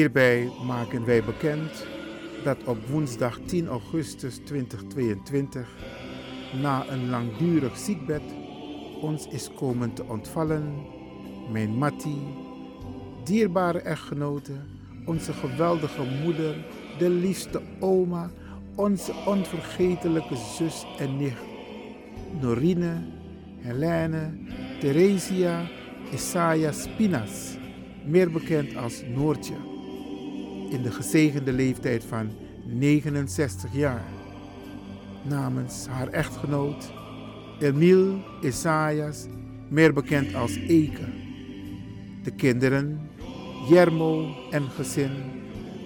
Hierbij maken wij bekend dat op woensdag 10 augustus 2022 na een langdurig ziekbed ons is komen te ontvallen mijn Matti, dierbare echtgenote, onze geweldige moeder, de liefste oma, onze onvergetelijke zus en nicht, Norine, Helene, Theresia, Isaiah Spinas, meer bekend als Noortje, in de gezegende leeftijd van 69 jaar. Namens haar echtgenoot, Emile Isaias, meer bekend als Eke. De kinderen, Jermo en gezin,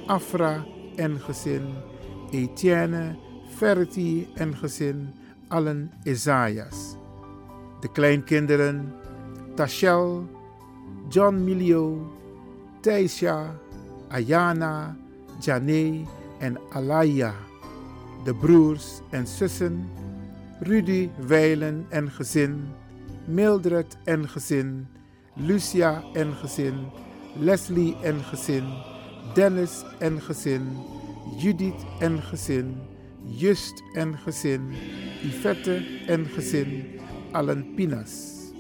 Afra en gezin, Etienne, Ferti en gezin, allen Isaias. De kleinkinderen, Tachel, John Milio, Thijsja, Ayana, Jane en Alaya. De broers en zussen, Rudy Weilen en gezin, Mildred en gezin, Lucia en gezin, Leslie en gezin, Dennis en gezin, Judith en gezin, Just en gezin, Yvette en gezin, allen Pinas.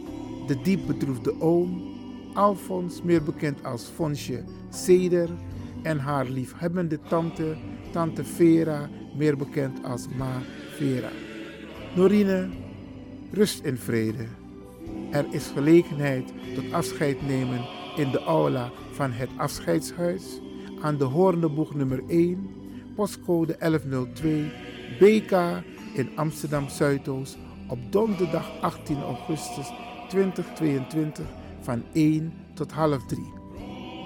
De diep bedroefde oom, Alfons, meer bekend als Fonsje Seder, en haar liefhebbende tante, tante Vera, meer bekend als Ma Vera. Norine, rust in vrede. Er is gelegenheid tot afscheid nemen in de aula van het afscheidshuis aan de Hoorneboeg nummer 1, postcode 1102, BK in Amsterdam Zuidoost op donderdag 18 augustus 2022 van 1 tot half 3.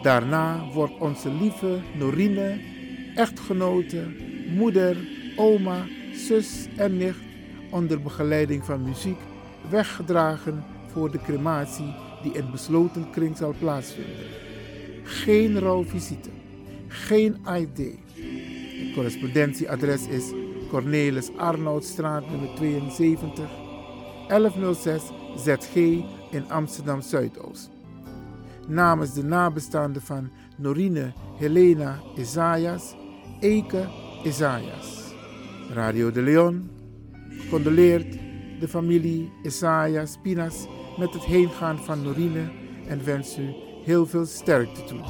Daarna wordt onze lieve Norine, echtgenote, moeder, oma, zus en nicht onder begeleiding van muziek weggedragen voor de crematie die in besloten kring zal plaatsvinden. Geen rouwvisite, geen ID. Het correspondentieadres is Cornelis Arnoudstraat nummer 72, 1106 ZG in Amsterdam Zuidoost. Namens de nabestaanden van Norine Helena Isaias, Eke Isaias. Radio de Leon condoleert de familie Isaias Pinas met het heengaan van Norine en wens u heel veel sterkte toe.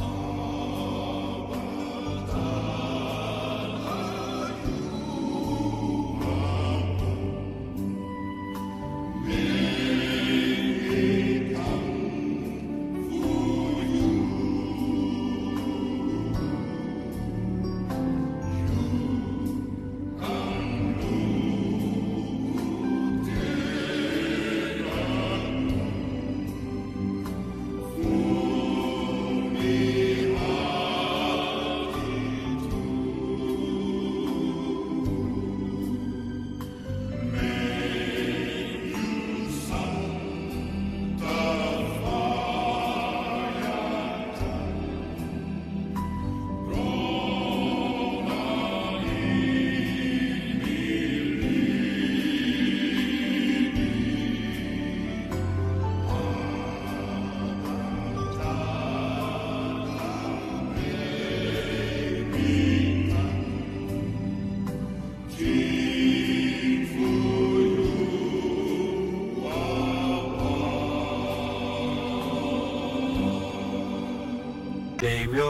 Na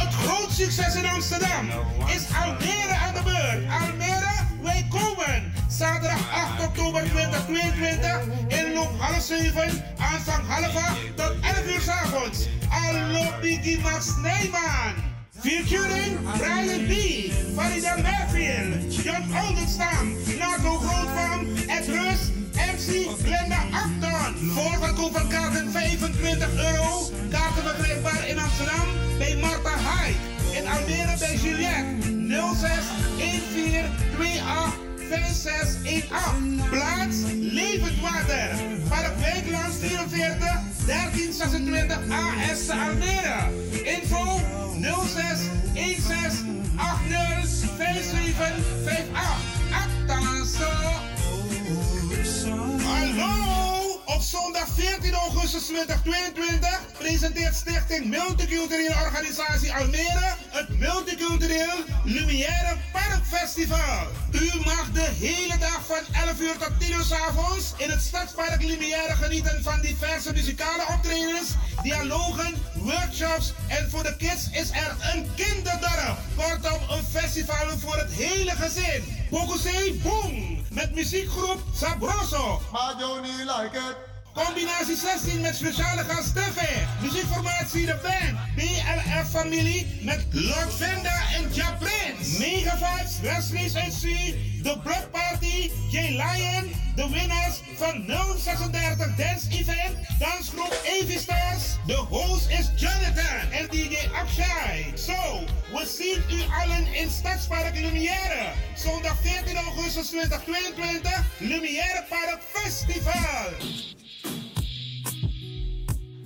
het groot succes in Amsterdam is Almere aan de beurt. Almere, wij komen. Zaterdag 8 oktober 2022 inloop half 7, aanvang half 8 tot 11 uur s avonds. Allo Biggie Max Nijman. Featuring Brian B, Farida Merfield, John Oldenstam, 26 AS Almere. Info 06 16 80 57 58. Hallo! Op zondag 14 augustus 2022 presenteert Stichting Multiculturele Organisatie Almere het multicultureel Lumière Parkfestival. U mag de hele dag van 11 uur tot 10 uur s avonds in het Stadspark Lumière genieten van diverse muzikale optredens, dialogen, workshops en voor de kids is er een kinderdorp. Kortom, een festival voor het hele gezin. Bogosee Boom! Met muziekgroep Sabroso. Maar don't like it. Combinatie 16 met speciale gast Steffe. Muziekformatie De Band. BLF Familie met Lord Venda en Ja Prince. Mega Vibes, Wesley SC, The Block Party, J Lion. De winnaars van 036 Dance Event. Dansgroep Avi Stars. De host is Jonathan en DJ Akshay. Zo, we zien u allen in Stadspark Lumière. Zondag 14 augustus 2022. Lumière Park Festival.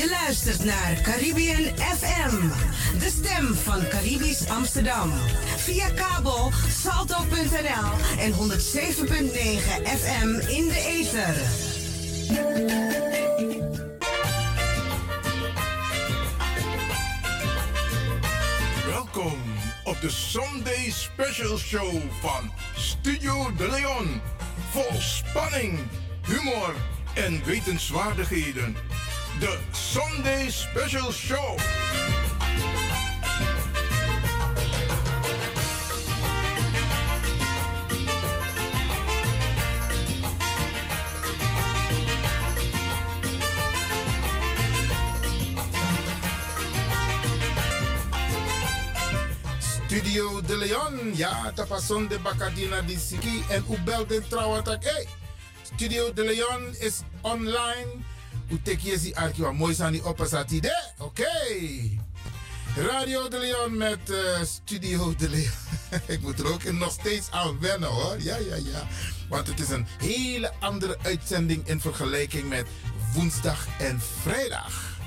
Je luistert naar Caribbean FM, de stem van Caribisch Amsterdam. Via kabel salto.nl en 107.9 FM in de ether. Welkom op de Sunday Special Show van Studio De Leon. Vol spanning, humor en wetenswaardigheden. De Sunday Special Show. Studio De Leon, ja, tapason de Bacadina di Siki en u belden trouwatak. Hey, eh. Studio De Leon is online. U tekje arkiwa mooi zijn die opposati de. Oké. Radio De Leon met eh, Studio De Leon. Ik moet er ook nog steeds aan wennen hoor. Ja, ja, ja. Want het is een hele andere uitzending in vergelijking met woensdag en vrijdag.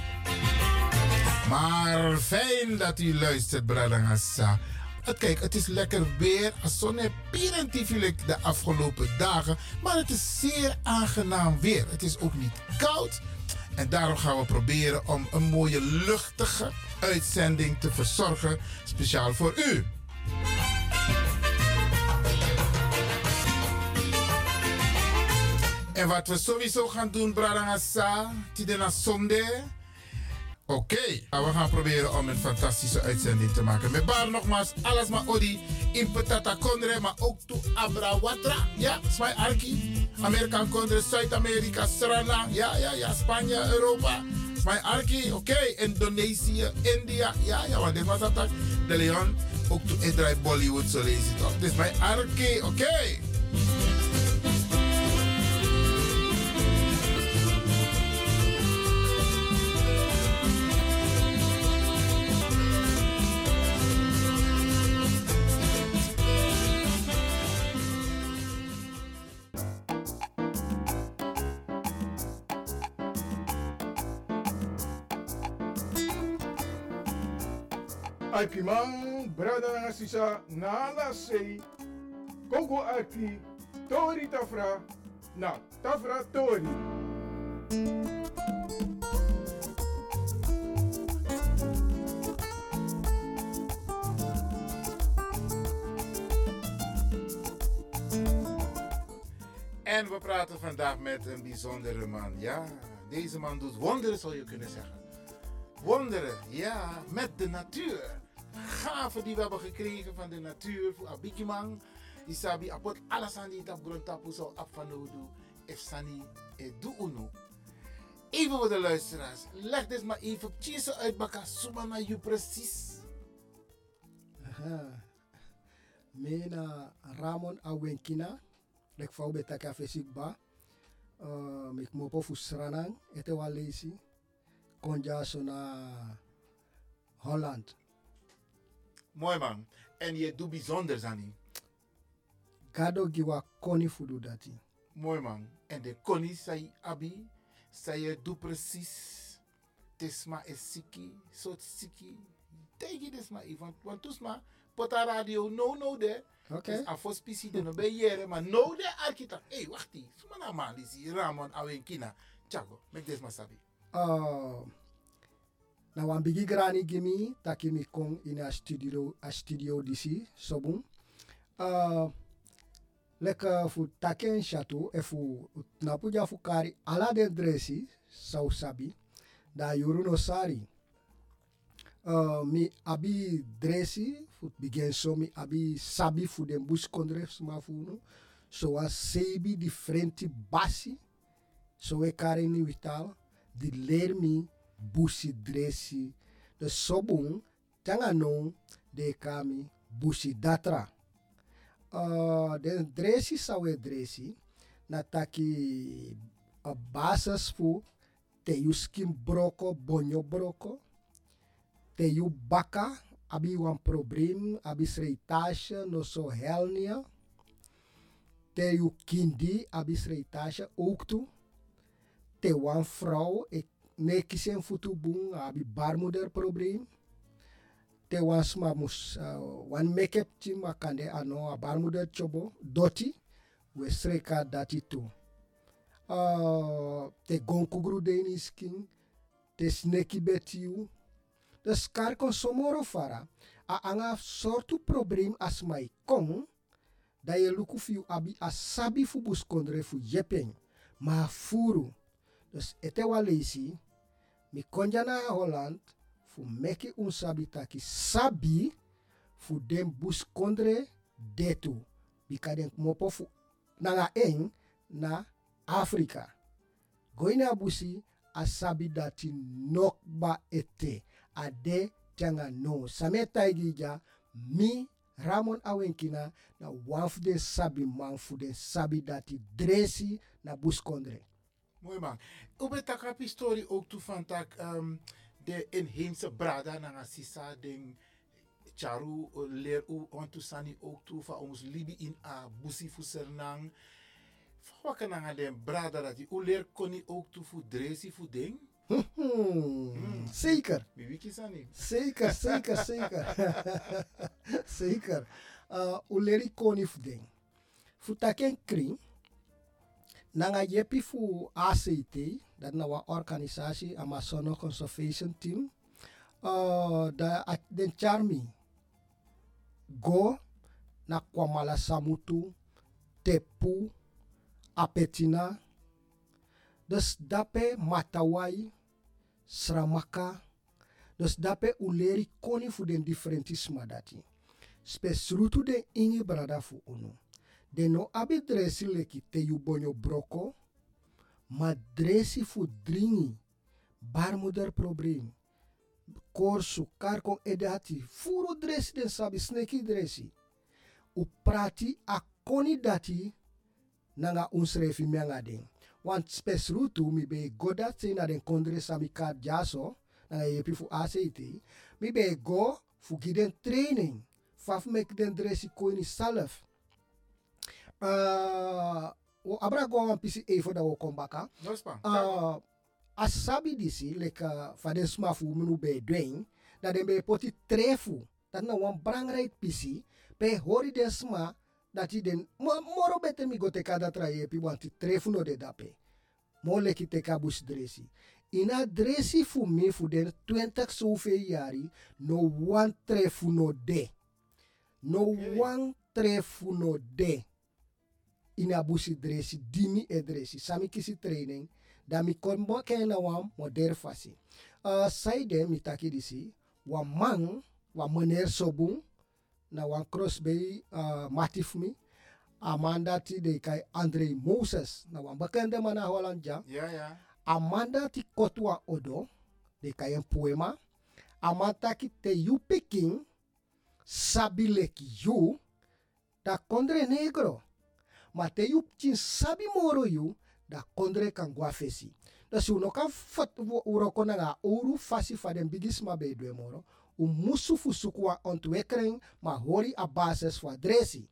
Maar fijn dat u luistert, Bradangasa. Kijk, het is lekker weer. Zonne pirentifielijk de afgelopen dagen. Maar het is zeer aangenaam weer. Het is ook niet koud. En daarom gaan we proberen om een mooie luchtige uitzending te verzorgen. Speciaal voor u. En wat we sowieso gaan doen, Bradangasa, Tidena Zonde. Oké, we gaan proberen om een fantastische uitzending te maken. Met bar nogmaals, alles maar odi. In Petata Kondre, maar ook to Abra Watra. Ja, Smai Arki. Amerikaan Kondre, Zuid-Amerika, Suriname. Ja, ja, ja, Spanje, Europa. Smai Arki, oké. Indonesië, India. Ja, ja, want dit was dat. De Leon, ook to Israël Bollywood, zo lees het op. Dit is mijn Arki, oké. Aikimang, brada sisa nala sei, koko aki, tori tafra, na tafra tori. En we praten vandaag met een bijzondere man. Ja, deze man doet wonderen, zou je kunnen zeggen. Wonderen, ja, met de natuur. Gaven die we hebben gekregen van de natuur voor Abikimang. Isabi apot alles aan die tap grond tapu zo af van doe. If sani e uno. Even voor de luisteraars. Leg dit maar even precies uit baka suma na you precies. Aha. Mena Ramon Awenkina. Lek fau beta ka fesik ba. Uh, mek mopo fu sranang. Ete lesi. Konja so na Holland. Mooi man. En je doet bijzonder Zani. Gado giwa koni fudu dati. Mooi man. En de koni sai abi. Sai je doet precies. Tesma is siki. Soort siki. Tegen desma even. Want toesma. Pota radio no no de. Oké. Dus afos pisi de no be yere. Maar no de architect. Hé, wacht die. Suma na man. Lisi Ramon Awenkina. Chago. Mek desma sabi. Uh, na wan bigi grani gimi taki mi kong in a studio a studio disi sobum uh, leka fu taken chateau e fu na puja fu kari ala den dresi sau sabi da yuru no sari. Uh, mi abi dresi fu bigen so mi abi sabi fu den bus kondre sma fu no so a sebi differenti basi so e kari ni vital di leer mi busi dresi. De sobung tanga no de kami busi datra. Uh, de dresi sawe dresi na taki a basas fu te yu skin broko bonyo broko te yu baka abi wan probleem abi sreitasha no so helnia te yu kindi abi sreitasha toe te wan vrouw ik neki sen futu bung abi baarmoeder probleem te wan sma mus uh, wan make-up ti makande ano a baarmoeder chobo doti we sreka dati tu uh, te gonkugru deni skin te sneki betiu dus kar kon somoro fara a anga sortu probleem as mai kong da ye luku abi a sabi fu bus kondre fu yepeng ma furu dus ete wa lesi mi na Holland fu meki un sabi taki sabi fu den bus detu. Bika den mopo fu nanga na Afrika. Goina busi a sabi dati nokba ete ade tanga no same taigi ja mi Ramon Awenkina na wan fu den sabi man fu den sabi dati dresi na bus kondre Mooi man. U bent taka story ook toe van tak um, de inheemse brada na sisa ding charu uh, leer u on to sani ook toe van ons libi in a busi fu sernang. Fawaka na den brada dat u leer koni ook toe fu dresi fu ding. Hmm, Zeker. Wiki sani. Zeker, zeker, zeker. zeker. Uh, uleri koni fu ding. Fu taken kring. Nanga yepi fu ACT, dat na wa organisatie Amazono Conservation Team. Uh, da at den charmi. Go na kwamala samutu, tepu, apetina. Dus dape matawai, sramaka. Dus dape uleri koni fu den differentisma dati. Spesrutu den ingi brada fu unu. De no abi dresi leki te yu bonyo broko, ma dresi fu dringi, barmoeder probleem. Korsu, karkon edati, furo dresi den sabi, sneki dresi. U prati a koni dati, nanga unsrefi den. Want spes rutu mi be goda te na den kondre sami kad jaso, nanga yepi fu ACT, mi be go fu giden training, faf mek den dresi koini salaf. Uh, wo abra go wan pisi even da wo kombaka. No. Uh, asabi disi leka faden smafu minu be dwen da den be poti trefu dat na wan brangrijk pisi pe hori den sma dat i den mo, moro bete mi go teka da tra yepi wan ti trefu no de dape mo leki teka bus dresi. Ina dresi fu mi fu den 20 sofe yari no wan trefu no de. No wan trefu no de ina busi dresi dimi e dresi sami kisi training da mi kon mo ken na wan mo der fasi uh, saide mi taki disi wa man wa meneer Sobung na wan cross bij uh, Matif mi. Amanda ti de kai Andre Moses na wan bekende man na Holland jam. Ja, ja. Amanda ti kotwa odo de kai een poema. Amanda ki te yu peking sabi leki yu da kondre negro. Ma te yu sabi moro yu da kondre kan guafesi. Dus u nog kan fat uro kona uru fasi fa den bigisma be dwe moro. U musu wa ontwikkeling ma hori a basis voor dresi.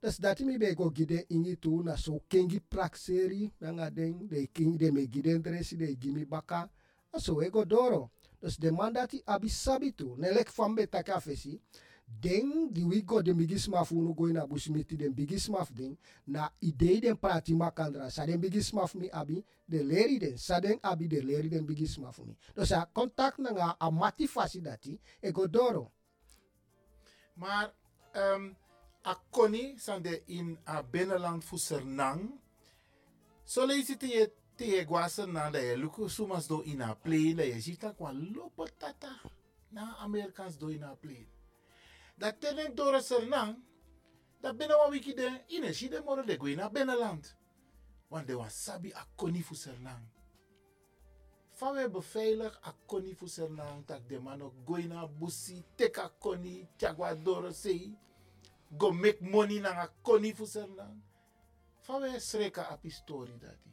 Dus dat mi be go gide ingi tu na so kengi prakseri nga den de king de me gide dresi de gimi baka. So we go doro. Dus de mandati abi sabitu nelek fambe taka fesi. Den di we go de bigisma fu no go na busimiti den bigisma den na idee den prati makandra sa den bigisma mi abi de leri den sa den abi de leri den bigisma fu mi. Dus a contact na a motivatie dati e go doro. Maar um, a koni san in a binnenland fu Sernang. So je te guasen na de luku sumas do in a ziet dat kwa lopo tata na Amerikans do in a plane. Dat tenen door Sernang dat binnen een de een de moro de a binnenland. Want de was sabi a koni fu Sernang. Fawe beveilig a koni Sernang tak de man ook go in a busi koni chagwa doro sei go make money na a koni fu Sernang. Fawe sreka a pistori dati.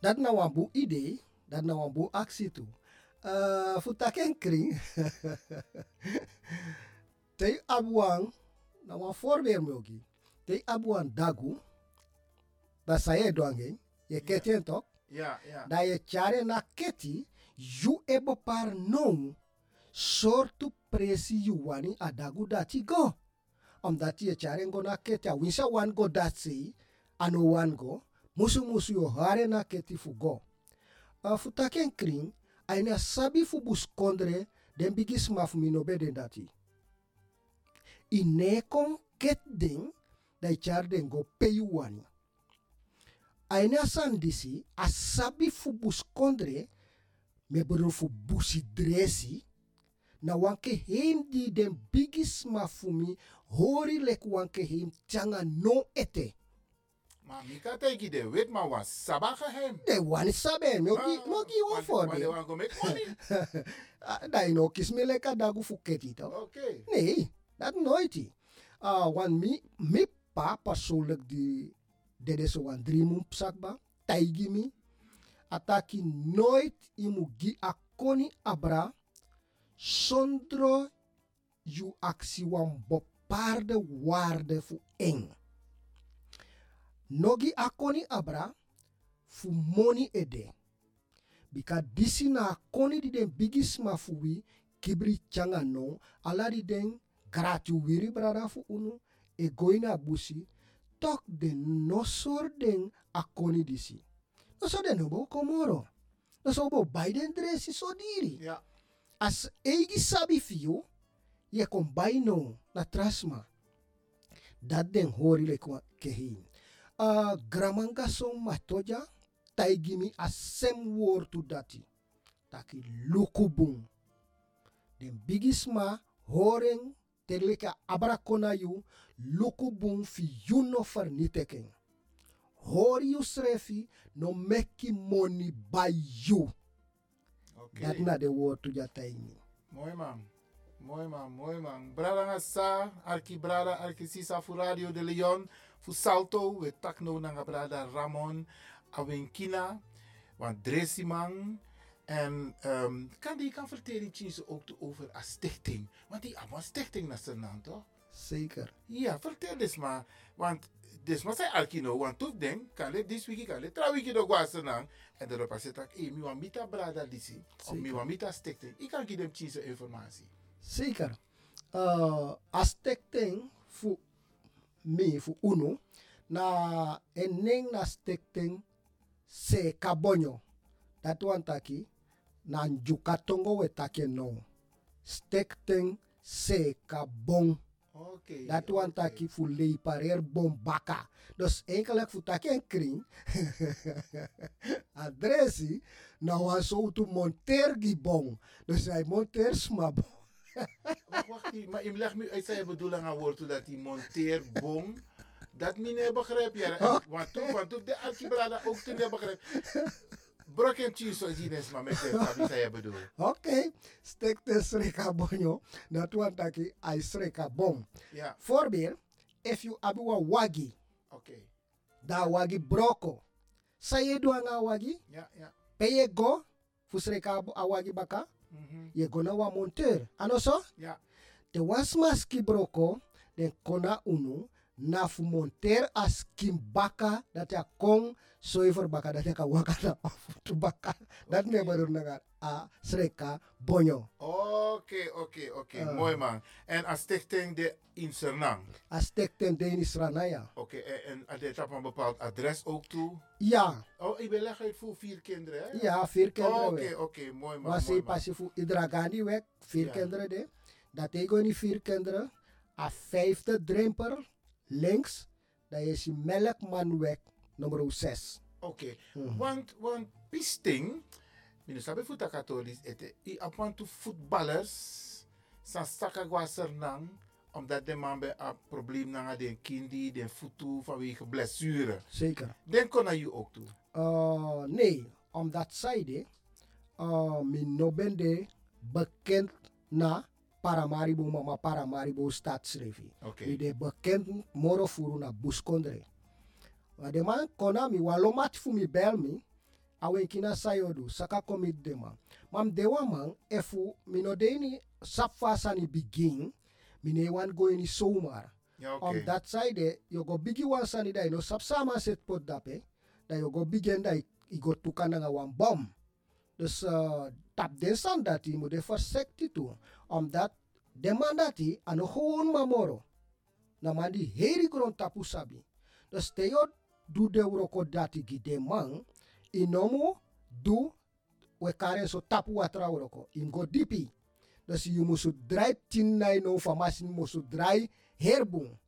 Dat na wan bu idee, dat na wan bu actie toe. Uh. te abuang, na wan voorbeeld mogi. Te abuang dagu, da sa ye doangen, ye ketien toch? Ja, ja. Da ye chare na keti, yu ebo par non, sortu presi yu wani a dagu dati go. Omdat ye chare go na keti, a winsa wan go dat sei, ano wan go, musu musu yo hare na keti fu go. Uh, fu taken kring, aina sabi fu bus kondre, den bigis maf minobe den dati. Ine kon ket ding, da i char den go peyu wani. Aina san disi, a sabi fu bus kondre, me bedoel fu busi dresi, na wanke heim di den bigis mafumi, hori lek wanke heim tjanga no ete. Maar Mika teki de wit maar was sabba geheim. De wani sabe, mogi, Ah, mogi wan want- voor want they de. want go make money. Ah, Da ino kis me leka dagu fu keti toch? Oké. Nee, dat nooit. Uh, want mi, mi pa persoonlijk die dede so psakba, taigi mi, ataki nooit imu gi akoni abra, sondro yu aksi wan bepaalde waarde fu eng. Nogi akoni abra, fu money ede. Bika disi na akoni di den bigisma fu wi, kibri changa no, ala di den gratu wiri brada fu unu, e goina busi, tok de nosor den akoni disi. Noso den obo komoro. Noso obo Biden dresi so diri. Ja. As eigi sabi fiyo, ye kon bai no na trasma. Dat den hori le kwa kehin. Uh, gramanga son matoja, taigimi asem woord dati. Taki lukubung. Den bigisma horen terleka abrakona yu lukubung fi yuno vernietiging. Hoor you srefi no meki money by you. Oké. Dat na de woord to ja taimi. Mooi man. Mooi man, mooi man. Brada nga sa, arki brada, arki sisa fu Radio de Leon, fu Salto, we takno nga brada Ramon, Awenkina, want Dresi man. En um, kan die kan vertellen ook over een stichting. Want die allemaal stichting naar zijn naam, toch? Zeker. Ja, vertel eens maar. Want dus maar zei Alkino, want toen denk kan het dit week kan het trouw week nog was en en daarop als het ook, eh, mi want mita brada disi, of mi Zeker. want mita stichting. Ik kan geven hem informatie. Zeker. Uh, astekting fu mi fu uno na eneng na stekting se kabonyo. Dat wan taki na njukatongo we take no. Stekting se kabong. Oké. Dat wan oké. taki fu lei parer bombaka. Dus enkelijk fu taki en kring. Adressi na wan so tu monter gibong. Dus hij monter smabong. wacht, wacht. Maar je legt me uit zijn bedoeling aan woord dat die monteerbom. Dat meneer begrijp je. Want toen, want toen de Alkibrada ook toen begrijp. Brok en cheese zoals die is, maar met de bedoel. Oké, stek de sreka bonyo. Dat want taki ai sreka bom. Ja, Voorbeeld, if you abiwa wagi, oké. da wagi broko. Saye do anga wagi, Ja, ja. peye go, fu sreka abo- a wagi baka, Mhm. ye go na wa monteur. Ano so? Ja, De wasmaski broko, den kona unu, na fu monteur as kim baka, dat ya kong soiver baka, dat ya ka waka na of tu baka. Dat me baru nagar a sreka bonyo. oké, oké, oké. Ah. Mooi man. En als stichting de in Sernang. As tek ten denis ranaya. Oké, en, en dit op een bepaald adres ook toe. Ja, Oh, ik ben leg uit voor vier kinderen, hè? ja, vier Oh, kinderen. Oké, weg. oké, mooi man. Was mooi hij man. pas voor Idragani weg, vier Ja. kinderen de. Dat ik die vier kinderen. A vijfde dremper links. Dat is die melkman weg, nummer 6. Oké, Mhm. want, want pisting, minister bij voetbal katholisch, ete, i apant to voetballers, staka nang, omdat de man bij een probleem na den kindi, den voetu vanwege blessure. Zeker. Den kon naar je ook toe. Uh, nee, omdat zij de. Uh, min no de bekend na Paramaribo, mama Paramaribo staatsrevi. Oké. Mi de bekend moro furu na buskondre. Maar de man kona mi walomat fu mi bel mi. Kina sayodu, saka komit de man. Mam de wa man, efu mi no de ni sapfasa ni begin. Mi ne wan go ni somar. Ja, oké. Om dat zij de, yo go bigi wan sani da no sapsama set pot dape. Da yo go bigen da i go tukana nga wan bom. Dus uh, tap den san dat i moet de versecti toe. Omdat de man dat i ano gewoon mamoro. Na man di heri grond tapu sabi. Dus teo du de uroko dati gi de man. Inomo du we karen so tapu watra uroko. Im go dipi. Dus je moest draai tien na no famasi moest draai herbung.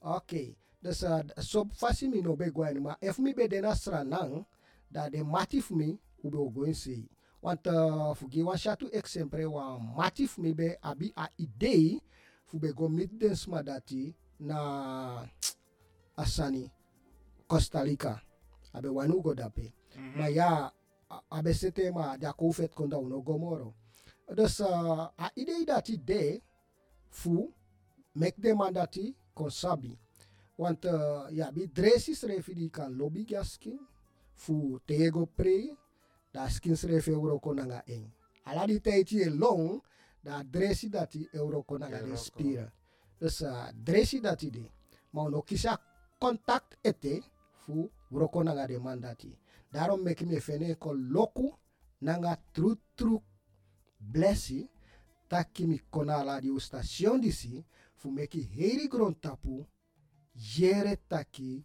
Oké. Dus uh, so fasi no be gwen maar if mi be dena stranang da de matif mi ube o going Want uh, fugi wan shatu exemple wa matif mi be abi a idee fu be go mit den sma dati na asani Costa Rica. Abe wanu go dape. Maar ja, a- abe sete ma da ko fet konda uno gomoro. Dus uh, a idee dat idee fu mek de man dat hij kon sabi. Want uh, ja, bi dresi srefi di kan lobby gaskin fu tego pre da skin srefi euro konanga eng. Ala di teiti e long da dresi dat hij euro konanga de spira. Dus uh, dresi dat hij de. Maar no kisa contact ete fu wuro konanga de man dat hij. Daarom mek me fene ko loku nanga tru tru blessi taki mi kona radio station disi fu meki heri gron tapu yere taki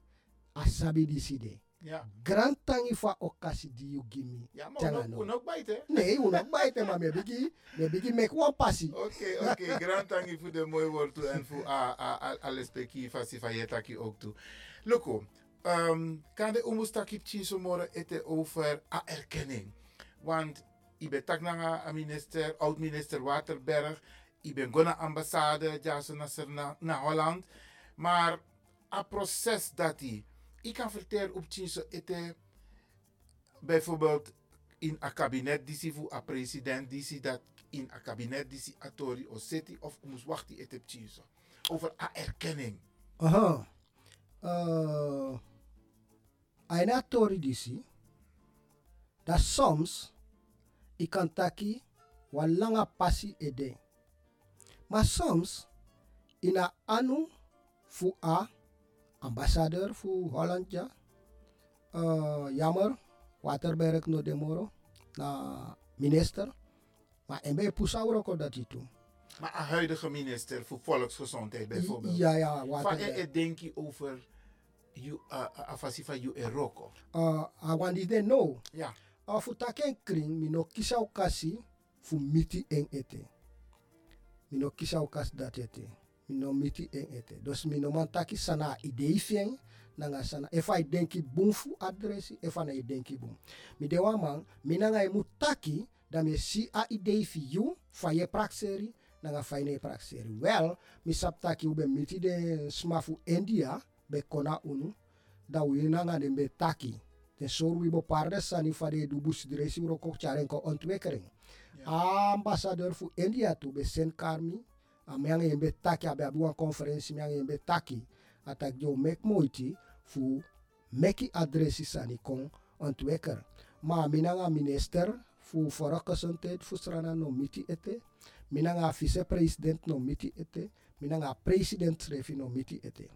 asabi disi de Ja. grand tangi fa okasi di you give me Ja, maar Tjanga ook, no. ook bijten. nee una baite ma me bigi me bigi mek one passi Oké, oké. Grand tangi voor de mooie woord toe en voor a- a- a- alles peki fasi van je taki ook toe. Loco, um, kan de umustaki chinso moro ete over a erkenning. Want ik ben tak na a minister, oud-minister Waterberg. Ik ben gona ambassade, na, na Holland. Maar a proces dat die, ik kan vertellen op chinso ete bijvoorbeeld in een kabinet die voor een president die dat in een kabinet die atori of city of moest wachten het heb chiezo. over een erkenning. aha uh, aina tori disi dat soms i kan taki wan langa passi ede maar soms ina anu fu a ambassadeur fu Holland ja. Uh, jammer. Waterberg no demoro. Na minister. Maar en bij pusauro ko dat itu Maar een huidige minister voor volksgezondheid bijvoorbeeld. ja ja Van Waterberg. het denk je over you, afasi van you eroko. uh, I want to know. Ja. fu taken kring mi no kisa ukasi fu miti en ete mi no kisa ukas dat ete no miti en ete dus mi no man taki sana idei fieng nanga sana if I denki bum fu adresi if I denki bum mi de wa man mi nanga e taki da me si a idei fi you fa ye prakseri nanga fine praxeri. Wel, mi saptaki ube miti de smafu India, be kona unu, da we nanga de be taki. De sor bo parde sani fa de dubus diresi uro kok charen ko ontwekering. Ambassadeur fu India tu be sen karmi, a yembe taki abe abu een conferentie miang yembe taki. Atak jo mek moiti fu meki adresi sani kon ontweker. Ma minanga minister fu fora gezondheid fu strana no miti ete. Minanga vice-president no miti ete. Minanga president refi no miti ete.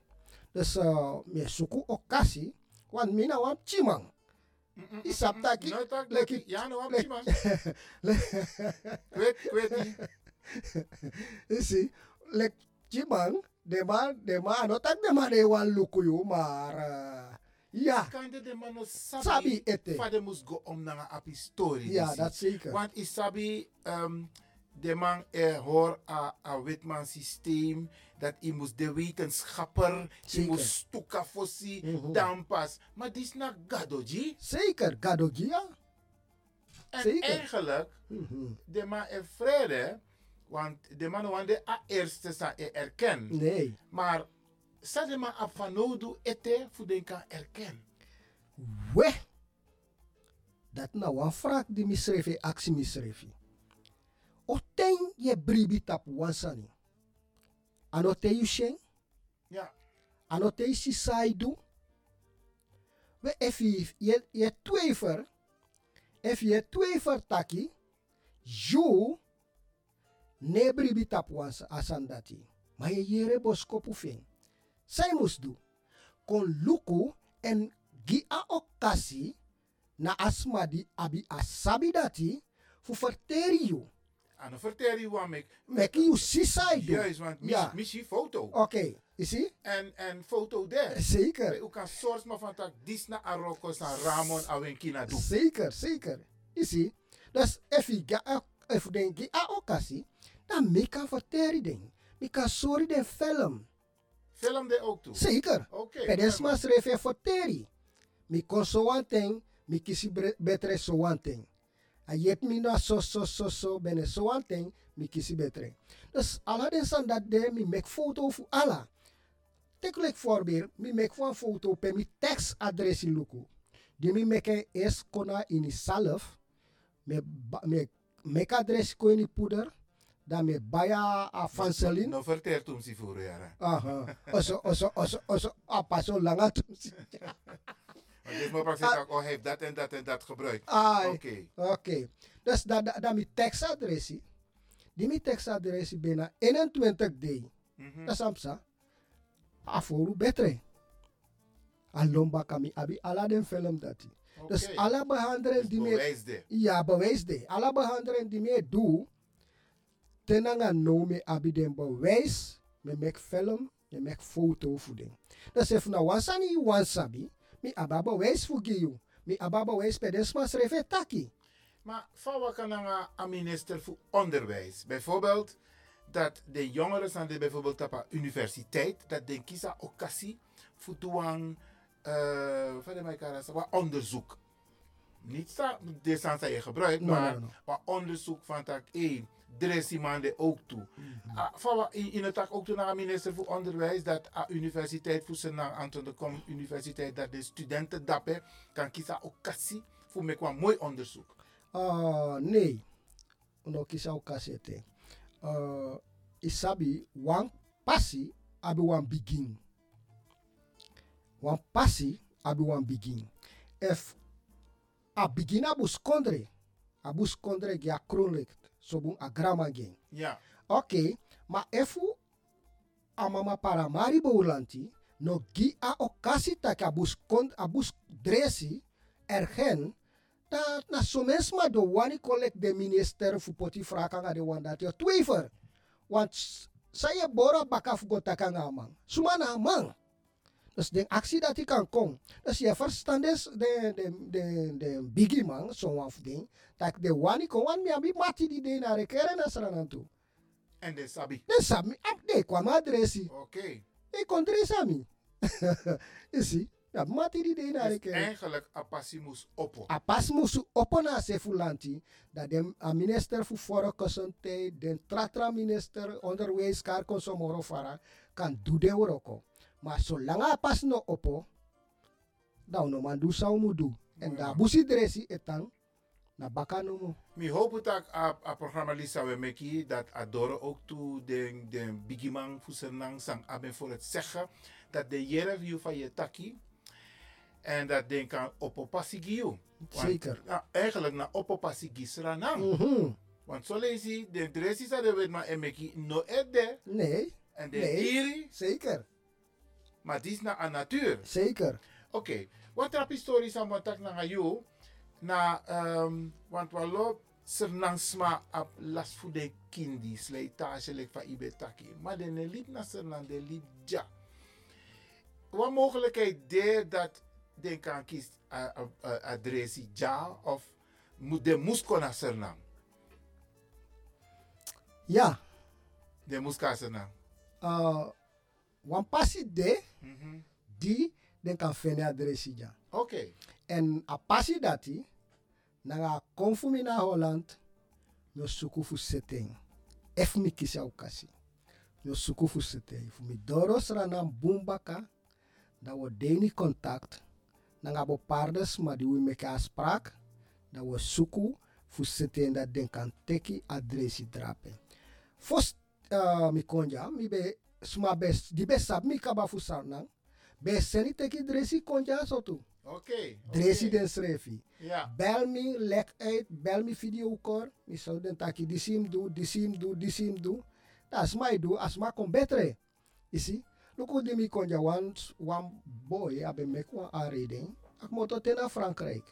Dus uh, me suku okasi, want mina wan chimang. Isap taki, Nou, tak, leki, ja, nou, lek- chimang, de man, de man, no tak de man de wan lukuyu, maar, uh, ja, Kan de man no sabi, Sabi ete. Vader moest go om naar een story. ja, dat zeker. Want is sabi, um, de man er hoor a, a witman systeem, dat hij moest de wetenschapper, hij moest stuka fossi, Mhm. dan pas. Maar dit is na gadoji. Zeker, gadogia. En Zeker. eigenlijk, Mhm. de man er vrede, want de man want de a eerste sa e erken. Nee, Maar, sa de man ap van nodu ete, voor den kan erken. we. Dat nou een vraag die misrefi, actie misrefi. O ten je bribi tap wansani. Ano te you sheng? Ja. ano te si saidu we if je je je je twijfer taki ju ne bribi tap wans asandati maar je jere boskopu fing zij moest doen kon luku en gi a okasi na asmadi abi asabi dati fu verteri you dan vertel je wat ik. meki you si saidu Juist, want mis, ja foto. oké you see En, en foto daar. zeker U kan source maar van tak Disna Aroko san Ramon Awenkina doen. Zeker, zeker. Je ziet, dus if je ga, if denk je a okasi, dan me kan verteren ding. Me kan sorry den film. Film de ook toe. Zeker. Oké. Pedes mas refe verteren. Me kon so one thing, me kisi bre- betere so one thing. A yet me no so so so so bene so one thing, me kisi betere. Dus ala den san dat de me make foto ala. Take like voorbeeld, me make one foto pe mi text adres in luku. Die me make es kona in zelf, me me make adres ko in poeder, dan me baya a vanselin. No vertel toen si voor jaren. Aha. Oso, oso, oso, oso, apa so langa tum si. Want dit maar praktisch ook, oh, heeft dat en dat en dat gebruikt. Ai. Oké. Oké. Dus dat dat dat mi tekstadressie. Die mi tekstadressie bijna 21 day. Mhm. Dat is amsa. Aforu betre. Alomba kami abi ala den film dati. Dus alle behandelen Dus die me bewijs de. Ja, bewijs de. Alle behandelen die me doe tenanga nome abidembo abiden bo weis me mek film me mek foto voeding. Dat se na wasani wasabi mi ababa weis fugiyu mi ababa weis pedesma srefe taki maar van wat kan nanga minister voor onderwijs? Bijvoorbeeld dat de jongeren aan de bijvoorbeeld op universiteit, dat de kisa occasie voor doen, wat onderzoek. Niet dat de je gebruikt, maar wat onderzoek van tak 1 dressimande ook toe. Mhm. Ah, Van in het tak ook toe naar minister voor onderwijs dat de universiteit voor zijn Anton de Kom universiteit dat de studenten daarbij kan kiezen occasie voor me mooi onderzoek. Ah nee, ik kisa ook te. Uh, isabi wan passie abi wan begin. Wan passie abi wan begin. If a begin abus kondre, abus kondre gya kronlekt sobun a grama gen. Ja. Ok, ma efu a mama para mari boulanti, no gi a okasi tak abus kont abus dresi ergen, dat na maar de wani collect de minister fu poti fraka de wan dat je twijfer. Want saya bora bakaf go takanga man. Sumana man. Dus de actie dat ik kan komen. Dus je verstand is de, de, de, de biggie man, zo'n of ding. Dat de wani kon wan mi abi mati die de na rekeren na sranan toe. En de sabi. De sami ap de kwam adresi. Oké. E kontre sami. You see? Ja, mati di de na Dus reke. eigenlijk Apassimus Oppo. A pas musu opona se fulanti dat de a minister fu foro kosonte den tratra minister onderwijs kar konsomoro fara kan do de oroko. Maar zolang a pas no opo, dan no man do sao mu do. En da busi dresi etang na baka no mo. Mi hoop dat a, a programma Lisa we meki dat Adoro ook toe de, de bigimang fusenang sang aben voor het zeggen dat de jere view van je taki en dat den kan opopassi giu. Zeker. Ja, eigenlijk na opopassi gisra nang. Mhm. Want zo lees je, de dressis dat we maar emeki no ede Nee, en de Nee. iri, zeker. Maar die is na a natuur. Zeker. Oké, wat trap historisch aan wat naar jou, na, um, want we loop sernangsma op las voor de kindi, slijtage lek van ibetaki, maar de liep na sernang, de liep ja. Wat mogelijkheid daar dat den kan kies adressie ja of de moest kon naar sernang, Ja, de moest kan sernang. uh, wan pasi de Mhm. die den kan fene adresi ja. En a pasi dati, nanga konfumi na Holland, no suku fu setting. Ef mi kisi au kasi. No suku fu setting. Fu mi doro srana bumbaka, da wo deni contact, nanga bo pardes ma di we meke afspraak, da wo suku fu setting dat den kan teki adresi drape. Fos uh, mi konja, mi be sma bes, di be sab mi kaba fu sarnang, be seni teki dresi konja sotu. oké. Dresi oké. den schreef Ja, Bel me, leg uit, bel me video call. Mi zou den taki disim do, disim do, disim do. Dat is mij do, as ma kon see? Look hoe die mi kon ja one, boy, abe mek one aanreding. Ak moto tena Frankrijk.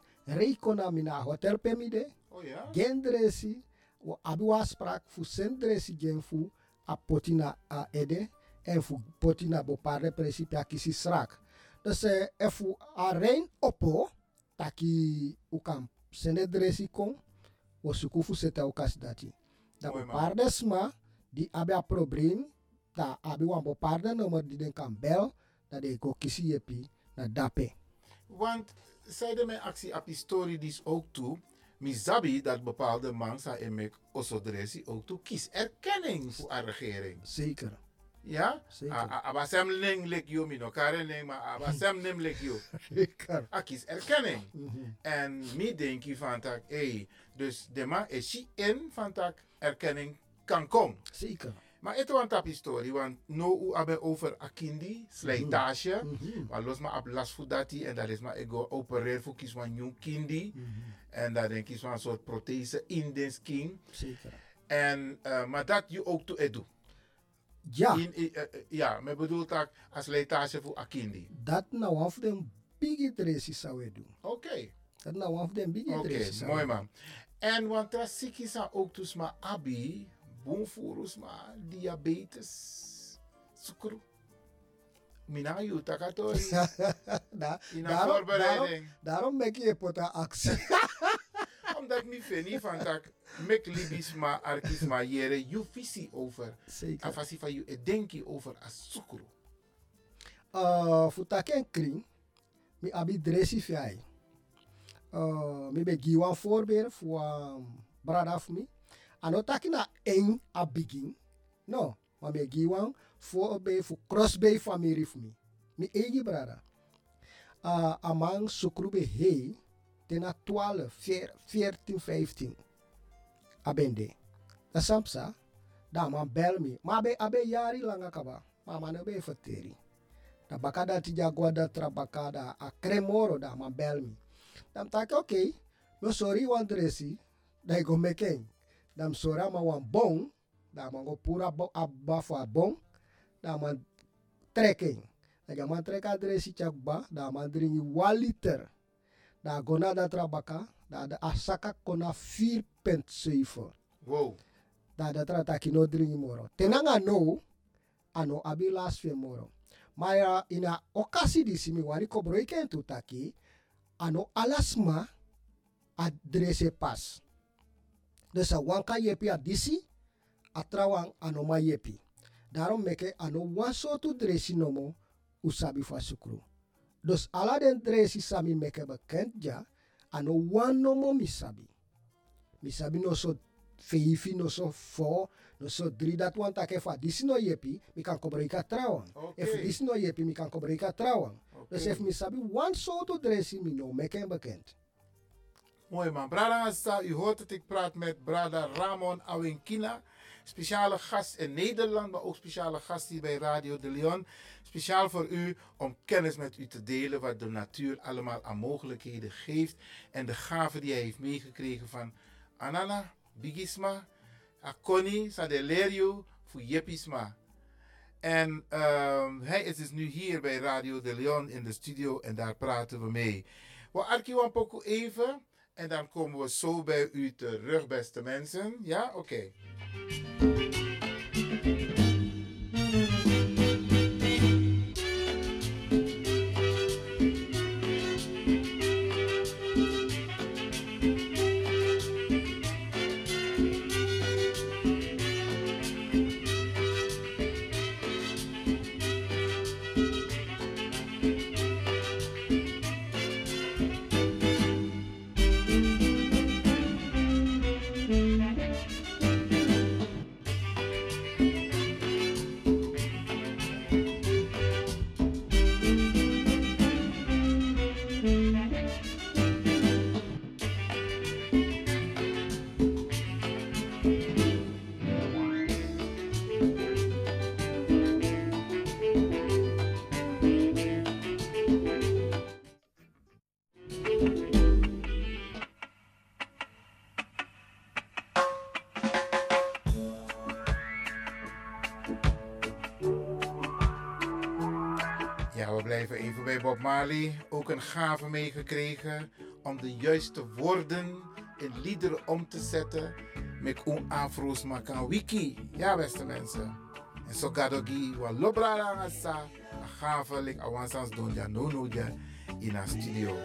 Hotel pe mi de. oh ja. Gen dresi, abi wa sprak fu sen dresi gen fu a potina a ede. En fu potina bo parle principe a kisi srak. Dus eh, e fu a rein oppo, taki u kan sende dresi kon, wo suku fu seta u kas dati. Da parde sma, di abi a probleem, da abi wan bo parde nummer di den kan bel, da de go kisi yepi na dape. Want zeiden mijn actie op historie die is ook toe. Mizabi dat bepaalde mensen en ik osodresi ook toe kies erkenning voor een regering. Zeker. Ja? Zeker. Abasem ling lik yo mino karen ling maar abasem nim lik yo. Zeker. A kies erkenning. Mhm. En mi denk je van tak, hey, dus de man is she in van tak erkenning kan komen. Zeker. Maar het was een historie, want no u hebben over akindi, slijtage. Mhm. Maar los maar op last voor dat en dat is maar ik go opereer voor kies van nieuw kindi. Mhm. En dat denk ik van een soort prothese in de skin. Zeker. En, uh, maar dat je ook toe edu. Ja. In, in, uh, ja, maar bedoel dat als leitage voor akindi. dat nou one of them big dresses zou doen. Oké, okay. Dat nou one of them big oké, dresses. zou mooi man. En want dat zie je ook dus maar abi, boomvoerus maar diabetes, suiker. Mina you takatori. Da- In een daarom, voorbereiding. daarom, daarom maak je pota actie. Omdat niet vind van dat mek libis maar arkis maar jere you visie over. Zeker. Afasi van you denki over as sukuru. Uh, voor taken kring, mi abi dressi fiai. Uh, mi be one voorbeeld voor um, brada voor me. Ano taki na eng a begin. No, maar mi one voorbeeld voor crossbay familie voor me. Mi egi brada. Uh, amang sukrube hei, tena 12, 14, 15. Abende. Da samsa, da man bel me. Maar abe, yari langa kaba. Man abe verteri. Da bakada tija trabakada a cremoro da man bel me. Dam tak okay, no sorry wan dresi, da go meken. Dam sora ma wan bon, da man go pura bo abba fa bon, da man trekking. Da man trek adresi chak ba, da man dringi 1 liter. Da gona da trabaka, da da asaka kona 4.7. Wow. Da da tra taki no dringi moro. Tenanga no, ano abi last fe moro. Maar ina okasi di simi wani kobro iken tu taki, ano alasma adrese pas. Dus a wanka yepi a disi, a trawang ano ma yepi. Daarom meke ano wan sotu dresi nomo usabi fa sukru. Dus alla den dresi sami meke bekend ja. Ano wan no mo misabi. Misabi no so vijf, no so four, no so drie. Dat wan take fa. Disi no yepi, mi kan kobrika trouwen. Oké. If disi no yepi, mi kan kobrika trouwen. Dus if misabi wan soort dresi, mi no meke bekend. Mooi man. Brada Assa, u hoort het, ik praat met Brada Ramon Awinkina. Speciale gast in Nederland, maar ook speciale gast hier bij Radio de Leon. Speciaal voor u om kennis met u te delen wat de natuur allemaal aan mogelijkheden geeft. En de gaven die hij heeft meegekregen van Anana, Bigisma, Akoni, Sadelerio, Fuyepisma. En ehm, hij is dus nu hier bij Radio de Leon in de studio en daar praten we mee. We arkiwan poco even en dan komen we zo bij u terug, beste mensen. Ja, oké. Blijven even bij Bob Marley. Ook een gave meegekregen om de juiste woorden in liederen om te zetten. Met een afro's makan wiki. Ja, beste mensen. En zo ook wa lobra langasa. Een gave lik awansans doen ja no no ja in een studio.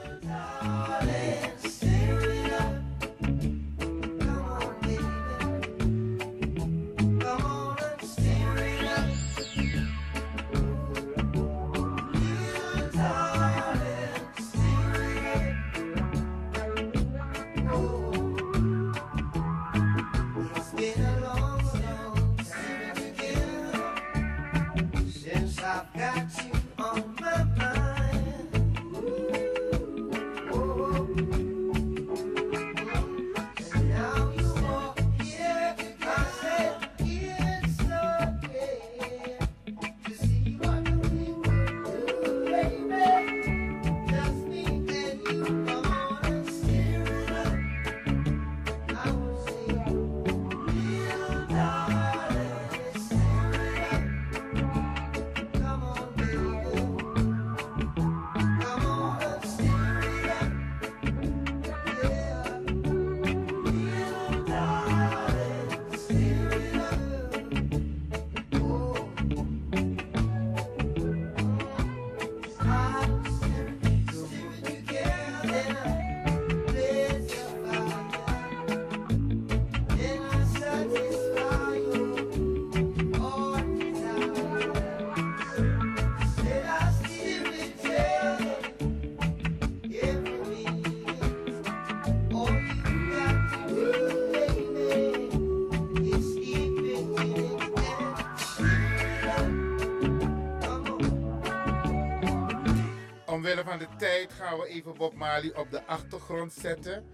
Omwille van de tijd gaan we even Bob Marley op de achtergrond zetten.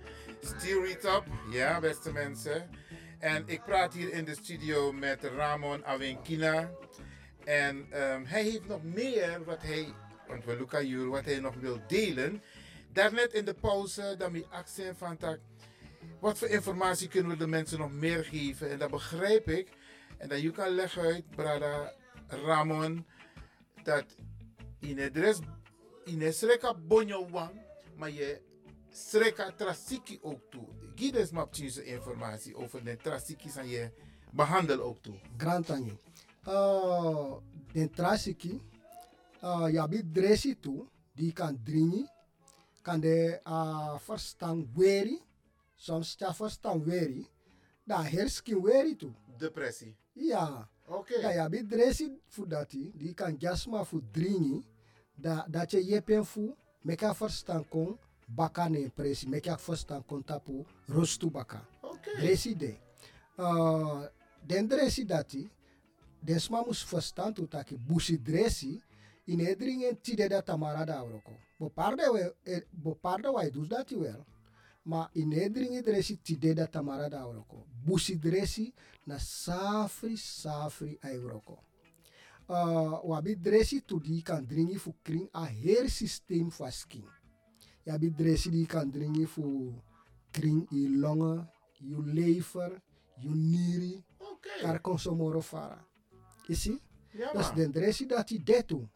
Steer it up, ja beste mensen. En ik praat hier in de studio met Ramon Awenkina. En ehm, hij heeft nog meer wat hij, want we loeken hier, wat hij nog wil delen. Daarnet in de pauze, dan mijn accent van. Wat voor informatie kunnen we de mensen nog meer geven? En dat begrijp ik. En dat je kan leggen uit, brada Ramon, dat in het in sreka bonjo wang, maar je sreka trasiki ook toe. Giet eens maar informatie over de trasiki aan je behandel ook toe. Grantani. Uh, den trasiki, uh, ja, bi dresi tu, die kan dringi, kan de uh, verstaan weri, soms ja verstaan weri, dan herskin weri tu. Depressie. Ja, Oké. ja, ja, bi dresi fu dati, die kan jasma fu dringi, Da, dat je jepen fu, meka verstaan kon, baka ne presi, meka verstaan kon tapu, rostu baka. Oké. Dresi de. Uh, den dresi dati, den sma mus verstaan tu taki busi dresi, in edringen tide da tamara da auroko. Bo parde we, eh, bo parde wa dus dati wel. Ma in edringen dresi tide da tamara da auroko. Busi dresi na safri safri auroko. Uh, wabi dresi tu di kan dringi fu kring a her systeem fa skin. Ja bi dresi die kan dringi fu kring i longen, je lever, je nieren, Oké. kar consomoro fara. Isi? Ja, Dus man. den dresi dat die detu.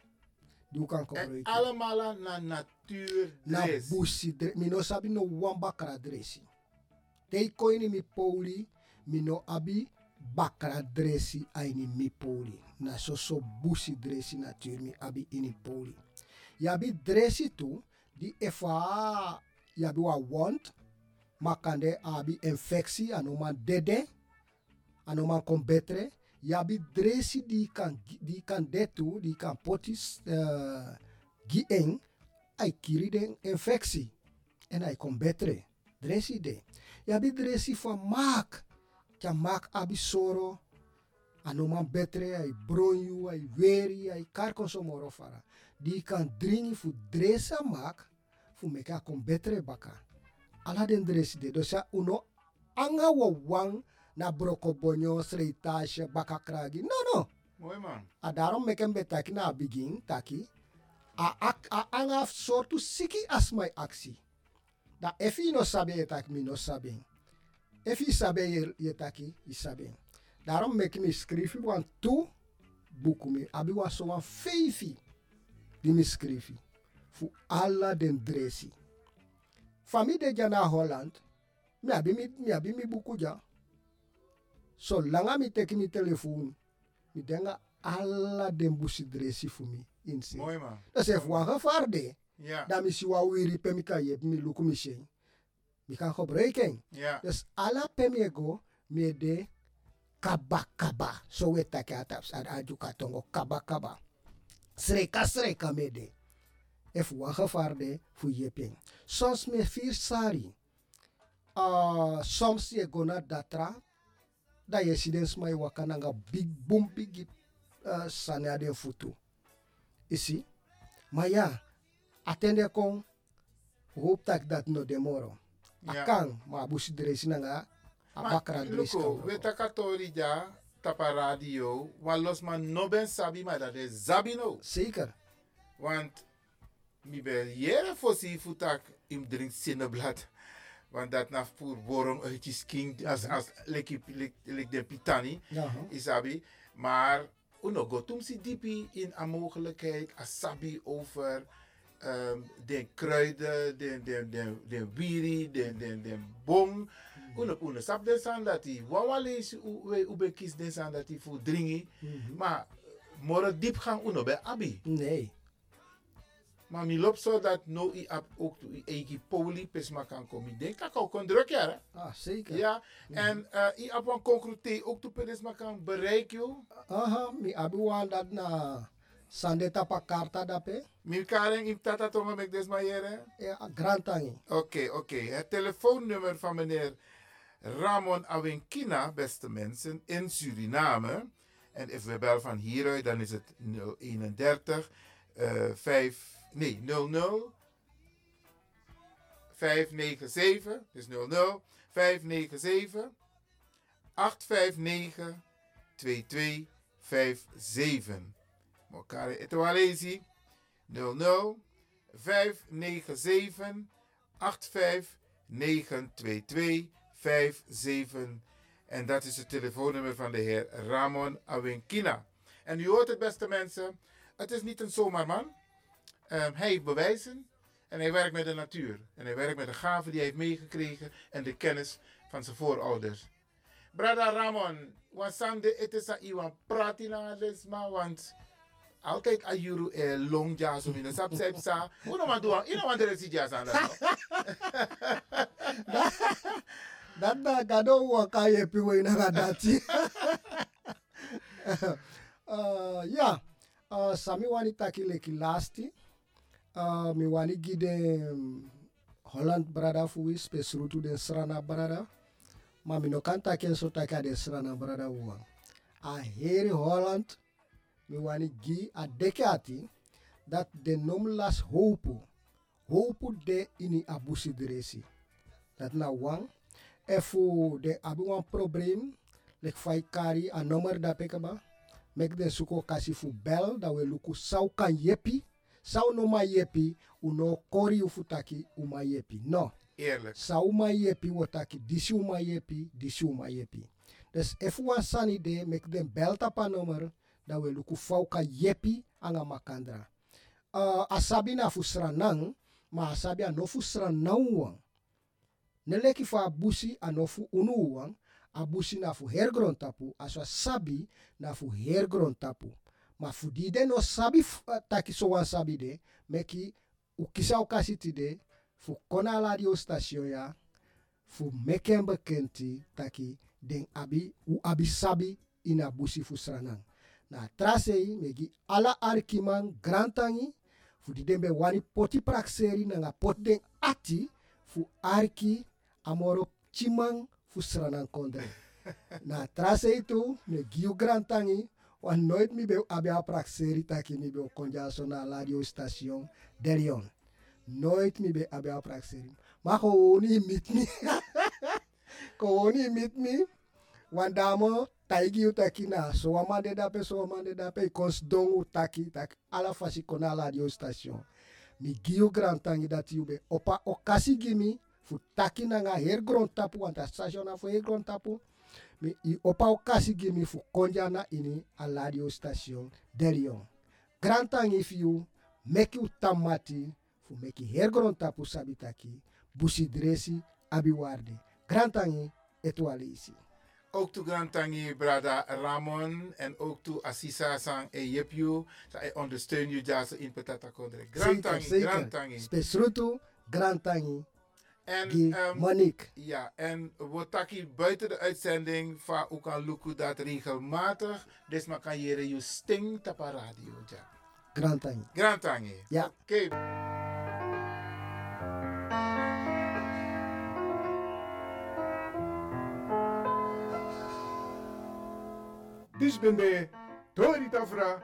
Die kan En gebruiken. allemaal naar natuur. Na busi dre, mi no sabi no wan bakra dresi. Tei koini mi poli, mi no abi bakra dresi aini mi poli. Na so so busi dresi natuur mi abi ini poli. Yabi dresi tu, di efa yabi wa want, makande abi infectie anoman dede, anoman kon betre. Yabi dresi di kan, di kan detu, di kan potis uh, gi eng, ai den infectie. En hij komt beter. Dresi de. Ja, bi dresi van maak. Ja, maak abi soro. Anoman betere, hij bron you, hij weri, hij kar consomoro fara. Die kan drinken voor dresa maak, voor meka kom betere baka. Ala den dresi de. Dus ja, uno anga wa wang na broko bonyo, sreitage, baka kragi. No, no. Mooi man. A daarom mek hem betaki na begin taki. A, a, a anga soortu siki as my actie. Da efi no sabe je tak mi no sabe. Efi sabe je, je taki, je sabe. Daarom mek me skrifi wan tu buku mi. Abi wa so wan feifi. Die mi skrifi. Fu alla den dresi. Fami de ja na Holland. Mi abi mi, mi abi mi buku ja. So langa mi teki mi telefoon. Mi denga alla den busi dresi fu mi. Insi. Mooi man. Dat is even wan gevaar de. Ja. Dan mi si wa wiri pe mi kan je mi luku mi shen. Mi kan gebruiken. Ja. Dus alla pe mi go mi de kaba kaba. So we take ataps ad aju katongo kaba kaba. Sreka sreka me de. Even wan gevaar de fu je pen. Soms me vier sari. Uh, soms je go na datra. Da je si den smai wakananga big boom big uh, sanya den futu. Isi? Maar ja, attende kon, hoop tak dat no demoro. Ja. Akang, ma busi dresi nanga, abakra dresi Luko, kan. we taka tori ja, tapa radio, wan los man no ben sabi, maar dat is zabi no. Zeker. Want mi ben jere fosi futak im drink sinneblad. Want dat na voor worm uit je skin, as, as, lik, lik, lik de pitani, isabi. Maar uno go tum si dipi in een mogelijkheid, asabi over um, de kruiden, de, de, de, de wiri, de, de, de bom. Uno, uno sap den san dat die wawale is u ube kies den san dat die voor dringi. Maar morgen diep gaan uno bij abi. Nee. Maar mi loopt zo dat no i ap ook to i eigen poli pesma kan komen. Ik denk dat ook kon druk ja. Ah, zeker. Ja, en eh i ap een concrete ook to pesma kan bereiken. Aha, mi abi wan dat na sande tapa karta dape. Mi karen in tata tonga mek jere. Ja, grantangi. Oké, oké. Het telefoonnummer van meneer Ramon Awinkina, beste mensen, in Suriname. En if we bellen van hieruit, dan is het 031 eh 5, nee, 00 597, dus 00 597 859 2257. Mokare Etoalezi 00 597 8592257. En dat is het telefoonnummer van de heer Ramon Awinkina. En u hoort het, beste mensen. Het is niet een zomaar man. Ehm, hij heeft bewijzen. En hij werkt met de natuur. En hij werkt met de gaven die hij heeft meegekregen. En de kennis van zijn voorouders. Brada Ramon, wasande het is aan iemand praten aan lesma, want altijd a juru e long jazz om in de sap sep sa. Uno man doa, ino man dere si jazz aan dat. Dat na gado wa kaye piwe na dati. uh, ja, uh, wani taki leki lasti. Uh, mi wani gi de um, Holland brada fu is pesrutu den srana brada. Ma mi no kan taken so taka den srana brada uwa. A heri Holland mi wani gi a deke ati dat de nom las hopu. Hopu de ini abusi dresi. Dat na wang. Efu de abi wan probleem. Lek fai kari a nummer da pekaba. Mek den suko kasi fu bel da we luku sau kan yepi. Sau no ma yepi. Uno kori ufu taki uma yepi. No. Eerlijk. Sa uma yepi wotaki disi uma yepi. Disi uma yepi. Dus efu wan sani de mek den bel tapa. Da we luku fau ka yepi anga makandra. Uh, asabi na fu sranang. Ma asabi a no fu sranang wang. Neleki fa anofu unu wang. Abusi na fu hergron tapu. Aswa sabi na fu hergron tapu. Ma no sabi uh, taki so sabi de. Meki ukisa ukasi ti de. Fu kona ya. Fu bekenti taki den abi u abi sabi ina busi fu sranang. Na trasei megi ala arkiman grantangi. Fu di den be wani poti prakseri na nga pot den ati. Fu arki amoro chimang fu sranang kondre. na trase itu me giu grantangi wan nooit mi be abe a prakseri taki mi be o konja so na radio station derion. Nooit mi be abe a prakseri. Ma gewoon mit mi. gewoon mit mi. Wan damo taigi utaki na so wamande dape so wamande dape kons don utaki tak ala fasi kona radio station. Mi giu grantangi dat you be opa okasi gimi fu taki na nga her gron tapu want a station na fu her gron tapu mi i opa okasi gimi fu konja na ini a radio station derion. Grantangi if you make you tamati fu make her gron tapu sabitaki busi dresi abi warde. Grantangi etualisi. Ook toe Grantangi, brada Ramon. En ook toe Assisa Sang e Jepju. Zij ondersteun je jazz in Petata Kondre. Grantangi. Grantangi. Spesrutu, Grantangi, En, Gi ehm, Monique. ja, en Wotaki buiten de uitzending van Oekan Luku dat regelmatig. Dus maar kan je je sting tapa radio. Ja. Grantangi. Grantangi. Ja. Oké. Dis ben de Tori Tafra.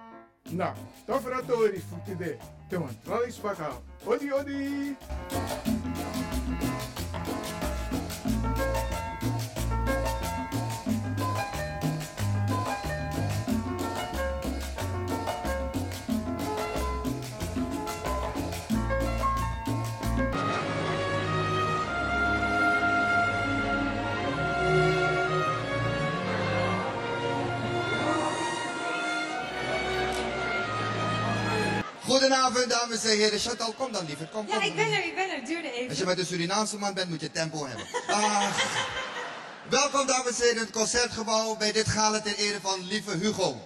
Na, Tafra Tori futi de. Te wan tralis paka. Odi odi. Goedenavond, dames en heren. Chantal, kom dan liever. Kom, kom. Ja, ik ben er, ik ben er. Duurde Als je even. met een Surinaamse man bent, moet je tempo hebben. Ah. welkom, dames en heren, in het concertgebouw bij dit gala ter ere van Lieve Hugo.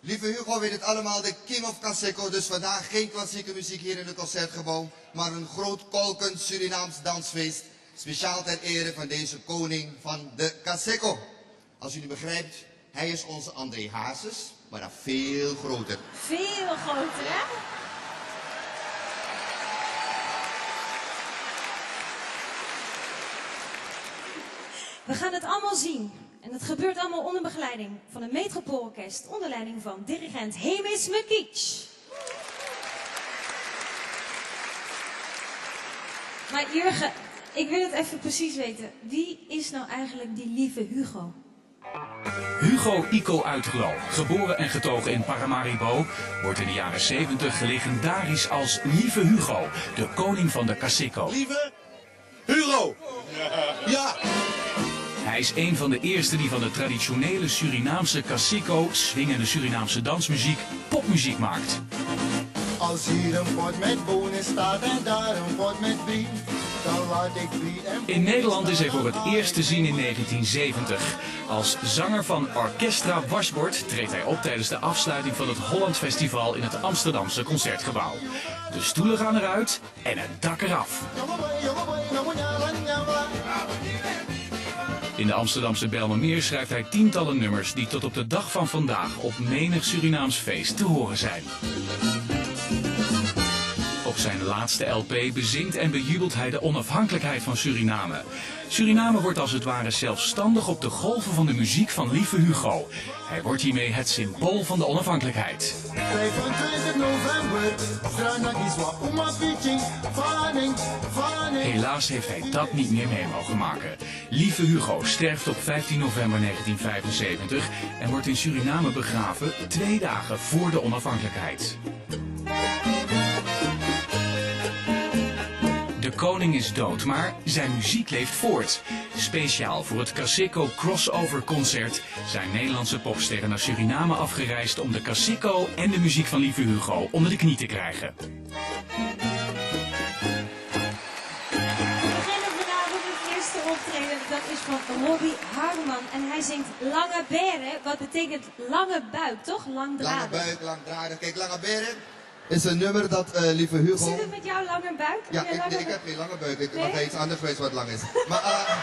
Lieve Hugo weet het allemaal, de king of Caseco. Dus vandaag geen klassieke muziek hier in het concertgebouw, maar een groot kolkend Surinaams dansfeest. Speciaal ter ere van deze koning van de Caseco. Als u nu begrijpt, hij is onze André Hazes, maar dan veel groter. Veel groter, hè? We gaan het allemaal zien. En het gebeurt allemaal onder begeleiding van een metropoolorkest onder leiding van dirigent Hemis Mekic. Maar Jurgen, ik wil het even precies weten. Wie is nou eigenlijk die lieve Hugo? Hugo Ico Uitglo, geboren en getogen in Paramaribo, wordt in de jaren 70 legendarisch als Lieve Hugo, de koning van de Cassico. Lieve Hugo. Ja. Hij is een van de eerste die van de traditionele Surinaamse Cassico, swingende Surinaamse dansmuziek, popmuziek maakt. Als hier een pot met bonen staat en daar een pot met en In Nederland is hij voor het eerst te zien in 1970. Als zanger van Orchestra Wasbord treedt hij op tijdens de afsluiting van het Holland Festival in het Amsterdamse Concertgebouw. De stoelen gaan eruit en het dak eraf. In de Amsterdamse Bijlmermeer schrijft hij tientallen nummers die tot op de dag van vandaag op menig Surinaams feest te horen zijn. Op Op zijn laatste LP bezingt en bejubelt hij de onafhankelijkheid van Suriname. Suriname wordt als het ware zelfstandig op de golven van de muziek van Lieve Hugo. Hij wordt hiermee het symbool van de onafhankelijkheid. 25 november. Helaas heeft hij dat niet meer mee mogen maken. Lieve Hugo sterft op 15 november 1975 en wordt in Suriname begraven twee dagen voor de onafhankelijkheid. Koning is dood, maar zijn muziek leeft voort. Speciaal voor het Casico Crossover Concert zijn Nederlandse popsterren naar Suriname afgereisd om de Casico en de muziek van Lieve Hugo onder de knie te krijgen. We beginnen vanavond het eerste optreden. Dat is van Robbie Harman. En hij zingt Lange Beren. Wat betekent lange buik, toch? Lange Langdradig. buik, langdradig. Kijk, Lange Beren is een nummer dat eh, lieve Hugo... Zit het met jou lange buik? Ja, ik, lange nee, ik heb geen lange buik. Ik Nee? mag iets anders wees wat lang is. Maar, eh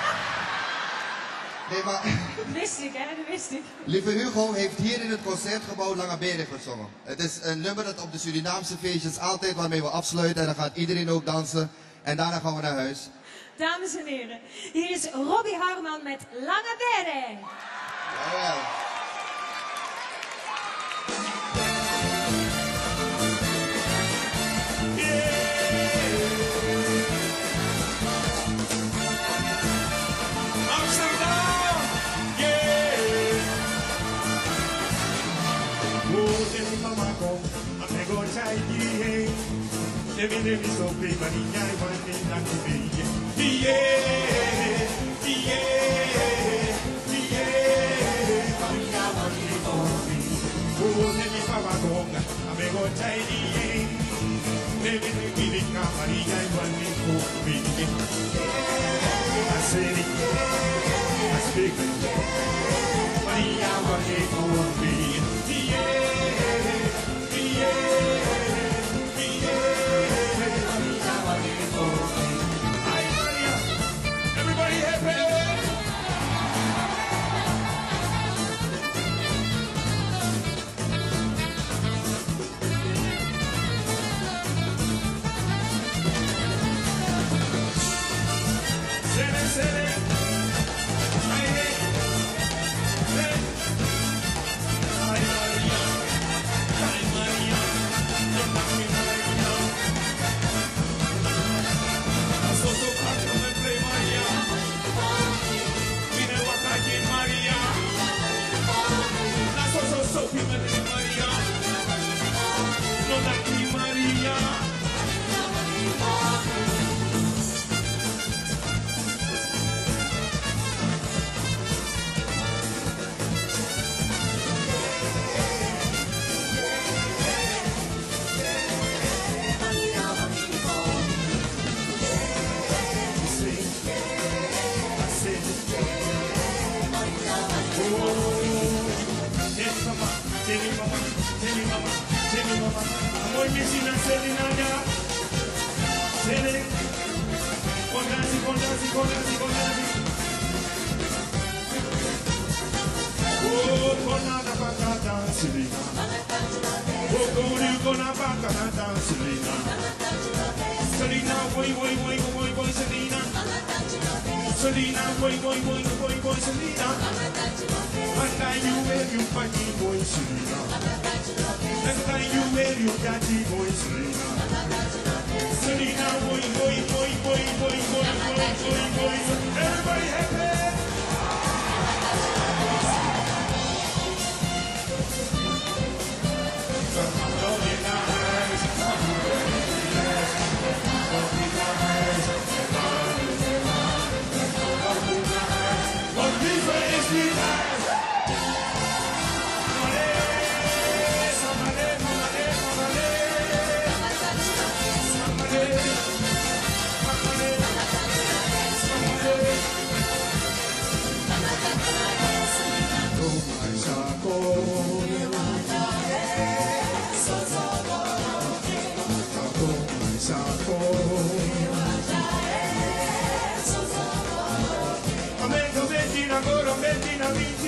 nee, maar Dat wist ik, hè? Dat wist ik. lieve Hugo heeft hier in het concertgebouw Lange Beren gezongen. Het is een nummer dat op de Surinaamse feestjes altijd waarmee we afsluiten. En dan gaat iedereen ook dansen. En daarna gaan we naar huis. Dames en heren, hier is Robbie Harman met Lange Beren. Jawel. Amsterdam, name is Obey, but he got one name not Obey. Yeah, yeah, yeah, but he got one name Obey. Oh, let me find my gong, I'm a go tidy, yeah. Let me give it now, but he got one name Obey. Yeah, I said it, I speak it. And I you wear you daddy boy, Selena. Selena, boy, boy, boy, boy, boy, boy, boy, boy, boy. Everybody happy? ancora un bel dinamite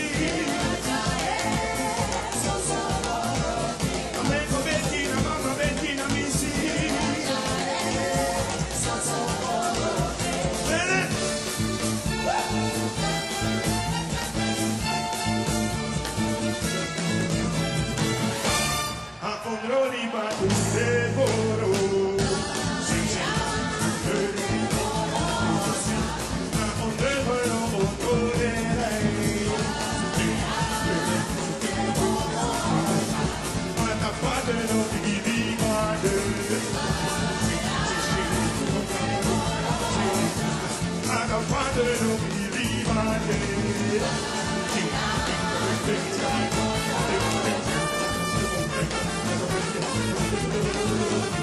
Thank you.